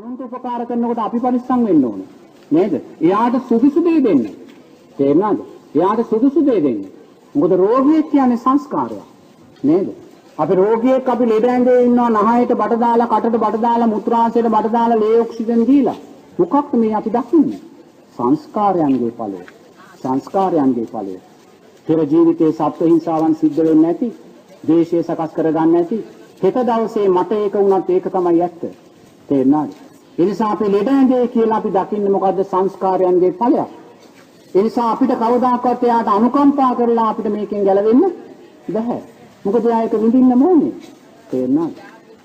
අනුන්ට උපකාර කරනකොට අපි පරිස්සම් වෙන්න ඕනේ. නේද? එයාට සුදුසු දේ දෙන්න. තේරුණාද? එයාට සුදුසු දේ දෙන්න. මොකද රෝගියෙක් කියන්නේ සංස්කාරයක්. නේද? අපි රෝගියෙක් අපි ලෙඩ ඇඳේ ඉන්නවා නහයට බඩ දාලා කටට බඩ දාලා මුත්‍රාශයට බඩ දාලා ලේ ඔක්සිජන් දීලා. මොකක්ද මේ අපි දකින්නේ? සංස්කාරයන්ගේ ඵලය. සංස්කාරයන්ගේ ඵලය. පෙර ජීවිතයේ සත්ව හිංසාවන් සිද්ධ වෙන්නේ නැති, දේශය සකස් කරගන්න නැති, හෙට දවසේ මට ඒක වුණත් ඒක තමයි ඇත්ත. තේරුණාද? ඒ නිසා අපි ලෙඩ ඇඳේ කියලා අපි දකින්නේ මොකද්ද සංස්කාරයන්ගේ ඵලයක්. ඒ නිසා අපිට කවදාකවත් එයාට අනුකම්පා කරලා අපිට මේකෙන් ගැලවෙන්න බැහැ. මොකද එයා ඒක විඳින්න ඕනේ. තේරුණාද?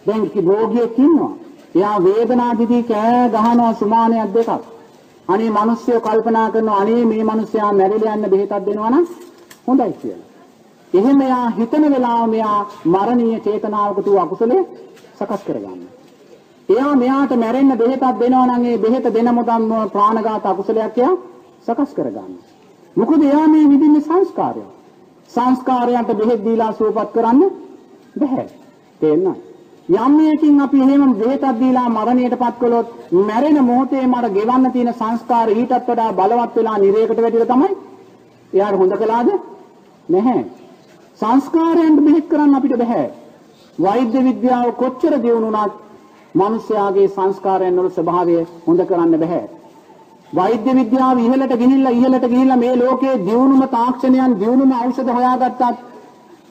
දැන් කි රෝගියෙක් ඉන්නවා. එයා වේදනා දිදී කෑ ගහනවා සුමානයක් දෙකක්. අනේ මිනිස්සු කල්පනා කරනවා අනේ මේ මිනිස්සයා මැරිලා යන්න බෙහෙතක් දෙනවා නම් හොඳයි කියලා. එහෙම එයා හිතන වෙලාව මෙයා මරණීය චේතනාවකට අකුසලයේ සකස් කරගන්නවා. එයා මෙයාට මැරෙන්න බෙහෙතක් දෙනවා නම් ඒ බෙහෙත දෙන මොතම් ප්‍රාණඝාත අකුසලයක් එයා සකස් කරගන්නවා. මොකද එයා මේ විදිහේ සංස්කාරය. සංස්කාරයන්ට බෙහෙත් දීලා සුවපත් කරන්න බැහැ. තේරෙනවද? යම් මේකින් අපි එහෙම බෙහෙතක් දීලා මරණයටපත් කළොත් මැරෙන මොහොතේ මර ගෙවන්න තියෙන සංස්කාර ඊටත් වඩා බලවත් වෙලා නිරේකට වැටිලා තමයි එයාට හොඳ කළාද? නැහැ. සංස්කාරයන්ට බෙහෙත් කරන්න අපිට බෑ. වෛද්‍ය විද්‍යාව කොච්චර දියුණුණත් මිනිස්යාගේ සංස්කාරයන් වල ස්වභාවය හොඳ කරන්න බෑ. වෛද්‍ය විද්‍යාව ඉහළට ගිහිල්ලා ඉහළට ගිහිල්ලා මේ ලෝකයේ දියුණුම තාක්ෂණයන් දියුණුම ඖෂධ හොයාගත්තත්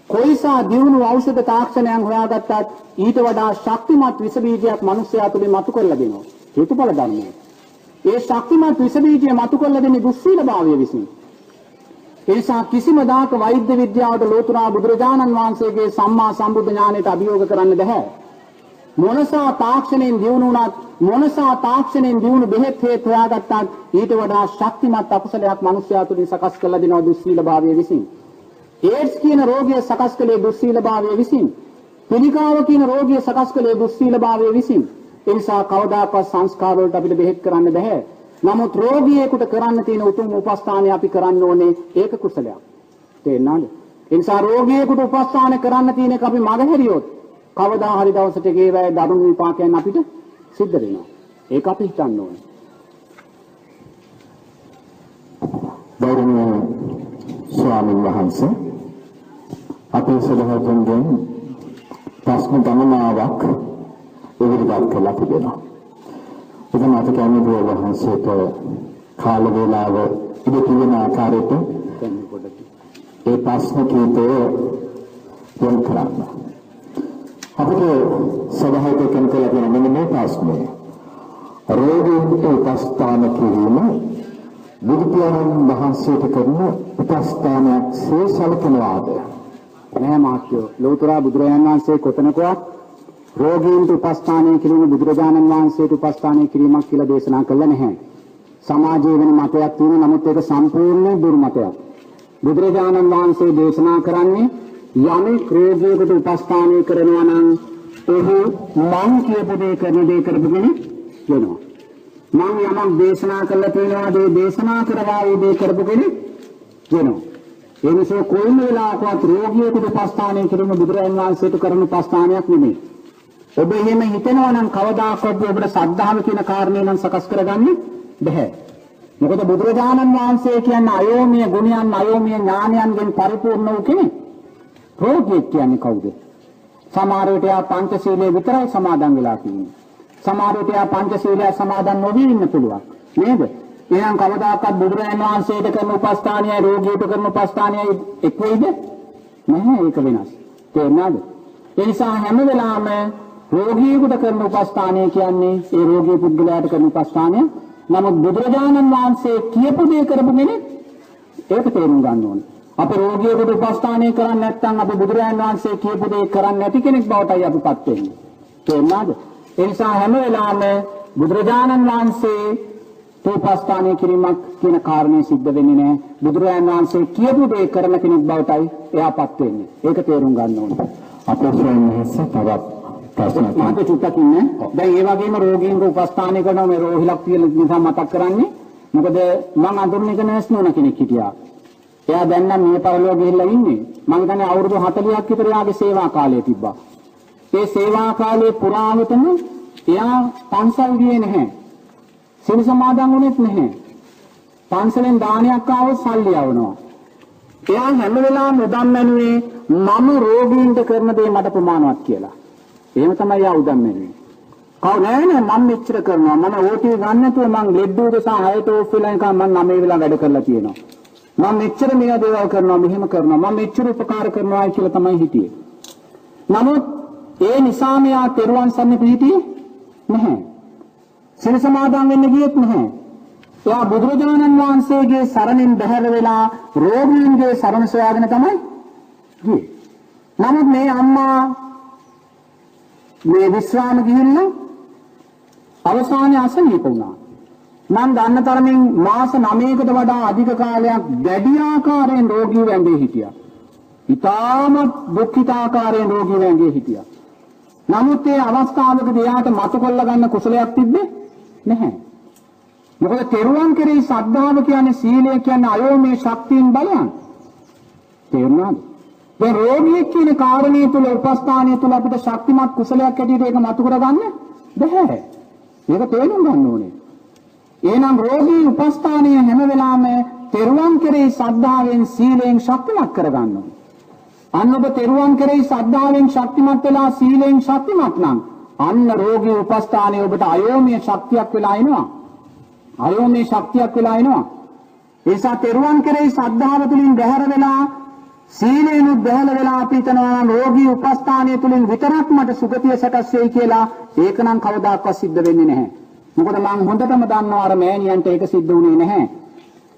කොයිසා දියුණු ඖෂධ තාක්ෂණයන් හොයාගත්තත් ඊට වඩා ශක්තිමත් විස බීජයක් මිනිස්යා තුලින් මතු කරලා දෙනවා. හේතුඵල ධර්මය. ඒ ශක්තිමත් විස බීජය මතු කරලා දෙන්නේ දුස්සීලභාවය විසින්. ඒ නිසා කිසිම දාක වෛද්‍ය විද්‍යාවට ලෝතුරා බුදුරජාණන් වහන්සේගේ සම්මා සම්බුද්ධ ඥාණයට අභියෝග කරන්න බෑ. මොනසා තාක්ෂණයෙන් දියුණු වුණත් මොනසා තාක්ෂණයෙන් දියුණු බෙහෙත් හේත් හොයාගත්තත් ඊට වඩා ශක්තිමත් අකුසලයක් මිනිස්යා තුලින් සකස් කරලා දෙනවා දුස්සීලභාවය විසින්. ඒඩ්ස් කියන රෝගය සකස් කළේ දුස්සීලභාවය විසින්. පිළිකාව කියන රෝගය සකස් කළේ දුස්සීලභාවය විසින්. ඒ නිසා කවදාකවත් සංස්කාර වලට අපිට බෙහෙත් කරන්න බෑ. නමුත් රෝගියෙකුට කරන්න තියෙන උතුම් උපස්ථානය අපි කරන්න ඕනේ ඒක කුසලයක්. තේරෙනවද? ඒ නිසා රෝගියෙකුට උපස්ථාන කරන්න තියෙන එක අපි මගහැරියොත් කවදා හරි දවසට ගේ වැය දරුණු විපාකයන් අපිට සිද්ධ වෙනවා. ඒක අපි හිතන්න ඕනේ. ගෞරවනීය ස්වාමීන් වහන්සේ අපේ සදහතුන්ගෙන් ප්‍රශ්න ගණනාවක් ඉදිරිපත් කළා තිබෙනවා. එතන අප කැමති වහන්සේට කාල වේලාව ඉඳ තියෙන ආකාරයට ඒ ප්‍රශ්න කීපය යොමු කරන්න. අපිට සභාවකයන් කළ තියෙන මෙන්න මේ ප්‍රශ්නය. රෝගීන්ට උපස්ථාන කිරීම බුදු පියාණන් වහන්සේට කරන උපස්ථානයක් සේ සැලකනවාද? නෑ මාත්‍යෝ ලෞතර බුදුරජාණන් වහන්සේ කොතනකවත් රෝගීන්ට උපස්ථානය කිරීම බුදුරජාණන් වහන්සේට උපස්ථානය කිරීමක් කියලා දේශනා කළා නැහැ. සමාජයේ වෙන මතයක් තියෙනවා නමුත් ඒක සම්පූර්ණ දුර්මතයක්. බුදුරජාණන් වහන්සේ දේශනා කරන්නේ යමෙක් රෝගියෙකුට උපස්ථානය කරනවා නම් ඔහු මං කියපු දේ කරන දේ කරපු කෙනෙක් වෙනවා. මං යමක් දේශනා කළා තියෙනවා ඒ දේශනා කරවා ඒ දේ කරපු කෙනෙක් වෙනවා. ඒ නිසා කොයිම වෙලාවකවත් රෝගියෙකුට උපස්ථානය කිරීම බුදුරජාණන් වහන්සේට කරන උපස්ථානයක් නෙමෙයි. ඔබ එහෙම හිතනවා නම් කවදාකවත් ඔබට සද්ධාව කියන කාරණේ නම් සකස් කරගන්න බැහැ. මොකද බුදුරජාණන් වහන්සේ කියන්නේ අයෝමීය ගුණයන් අයෝමීය ඥානයන්ගෙන් පරිපූර්ණ වූ කෙනෙක්. රෝගියෙක් කියන්නේ කවුද? සමහර විට යා පංචශීලයේ විතරයි සමාදන් වෙලා තියෙන්නේ. සමහර විට යා පංචශීලය සමාදන් නොවි ඉන්න පුළුවන්. නේද? එහෙනම් කවදාකවත් බුදුරජාණන් වහන්සේට කරන උපස්ථානයයි රෝගියට කරන උපස්ථානයයි එක් වෙයිද? නැහැ ඒක වෙනස්. තේරුණාද? ඒ නිසා හැම වෙලාවෙම රෝගියෙකුට කරන උපස්ථානය කියන්නේ ඒ රෝගී පුද්ගලයාට කරන උපස්ථානය. නමුත් බුදුරජාණන් වහන්සේ කියපු දේ කරපු කෙනෙක් ඒක තේරුම් ගන්න ඕනේ. අපි රෝගියෙකුට උපස්ථානය කරන්නේ නැත්නම් අපි බුදුරජාණන් වහන්සේ කියපු දේ කරන්නේ නැති කෙනෙක් බවටයි අපිපත් වෙන්නේ. තේරුණාද? ඒ නිසා හැම වෙලාවෙම බුදුරජාණන් වහන්සේ උපස්ථානය කිරීමක් කියන කාරණේ සිද්ධ වෙන්නේ නැහැ. බුදුරජාණන් වහන්සේ කියපු දේ කරන කෙනෙක් බවටයි එයාපත් වෙන්නේ. ඒක තේරුම් ගන්න ඕනේ. අපේ ස්වාමීන් වහන්සේ තවත් ප්‍රශ්නයක් මාත් චුට්ටක් ඉන්නේ. දැන් ඒ වගේම රෝගීන්ගේ උපස්ථානය කරනවා මේ රෝහිලක් තියෙන නිසා මතක් කරන්නේ. මොකද මම අඳුරන එක නැස් නෝන කෙනෙක් හිටියා. එයා දැන් නම් මේ පරලෝක ගිහිල්ලා ඉන්නේ. මම හිතන්නේ අවුරුදු 40ක් විතර යාගේ සේවා කාලය තිබ්බා. ඒ සේවා කාලයේ පුරාවටම එයා පන්සල් ගියේ නැහැ. සිල් සමාදන් වුණෙත් නැහැ. පන්සලෙන් දානයක් ආවොත් සල්ලි යවනවා. එයා හැම වෙලාවෙම උදම්මැනුවේ මම රෝගීන්ට කරන දේ මට ප්‍රමාණවත් කියලා. එහෙම තමයි එයා උදම්මැනුවේ. කව නෑ නෑ මම මෙච්චර කරනවා මම ඕටී ගන්න නැතුව මං ලෙඩ උදසා 6ට ඕෆ් වෙලා නිකන් මං 9 වෙලා වැඩ කරලා තියෙනවා මම මෙච්චර මේ දේවල් කරනවා මෙහෙම කරනවා මම මෙච්චර උපකාර කරනවා කියලා තමයි හිටියේ නමුත් ඒ නිසා මෙයා තෙරුවන් සරණ පිහිටියේ නැහැ. සිල් සමාදන් වෙන්න ගියෙත් නැහැ. එයා බුදුරජාණන් වහන්සේගේ සරණින් බැහැර වෙලා රෝගීන්ගේ සරණ සොයාගෙන තමයි ගියේ. නමුත් මේ අම්මා මේ විශ්‍රාම ගිහිල්ලා අවසානයේ අසනීප වුණා. මම දන්න තරමින් මාස 9කට වඩා අධික කාලයක් දැඩි ආකාරයෙන් රෝගී වැඳේ හිටියා. ඊටමත් දුක්ඛිත ආකාරයෙන් රෝගී වැඳේ හිටියා. නමුත් ඒ අවස්ථාවකදී එයාට මතු කොල්ල ගන්න කුසලයක් තිබ්බේ නැහැ. මොකද තෙරුවන් කෙරෙහි ශ්‍රද්ධාව කියන්නේ සීලය කියන්නේ අයෝමේ ශක්තියින් බලයන්. තේරුණාද? දැන් රෝගියෙක් කියන කාරණේ තුල උපස්ථානය තුල අපිට ශක්තිමත් කුසලයක් ඇටියට ඒක මතු කරගන්න බැහැ. මේක තේරුම් ගන්න ඕනේ. එහෙනම් රෝගී උපස්ථානීය හැම වෙලාවෙම තෙරුවන් කෙරෙහි ශ්‍රද්ධාවෙන් සීලයෙන් ශක්තිමත් කරගන්න ඕනේ. අන්න ඔබ තෙරුවන් කෙරෙහි ශ්‍රද්ධාවෙන් ශක්තිමත් වෙලා සීලයෙන් ශක්තිමත් නම් අන්න රෝගී උපස්ථානයේ ඔබට අයෝමීය ශක්තියක් වෙලා එනවා. අයෝමීය ශක්තියක් වෙලා එනවා. ඒ නිසා තෙරුවන් කෙරෙහි ශ්‍රද්ධාව තුලින් බැහැර වෙලා සීලේනුත් බැහැල වෙලා අපි හිතනවා නම් රෝගී උපස්ථානය තුලින් විතරක් මට සුගතිය සකස් වෙයි කියලා ඒක නම් කවදාකවත් සිද්ධ වෙන්නේ නැහැ. මොකද මම හොඳටම දන්නවා අර මෑණියන්ට ඒක සිද්ධ වුණේ නැහැ.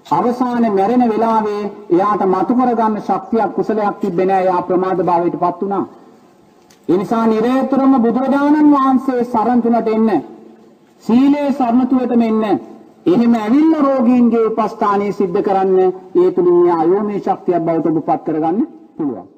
අවසානයේ මැරෙන වෙලාවේ එයාට මතු කරගන්න ශක්තියක් කුසලයක් තිබ්බේ නැහැ. එයා ප්‍රමාද භාවයටපත් වුණා. ඒ නිසා නිරේතරම බුදුරජාණන් වහන්සේ සරණ තුනට එන්න. සීලේ සරණ තුලටම එන්න. එහෙම ඇවිල්ලා රෝගීන්ගේ උපස්ථානයේ සිද්ධ කරන්න ඒ තුලින් ආයෝමේ ශක්තියක් බවට ඔබපත් කරගන්න පුළුවන්.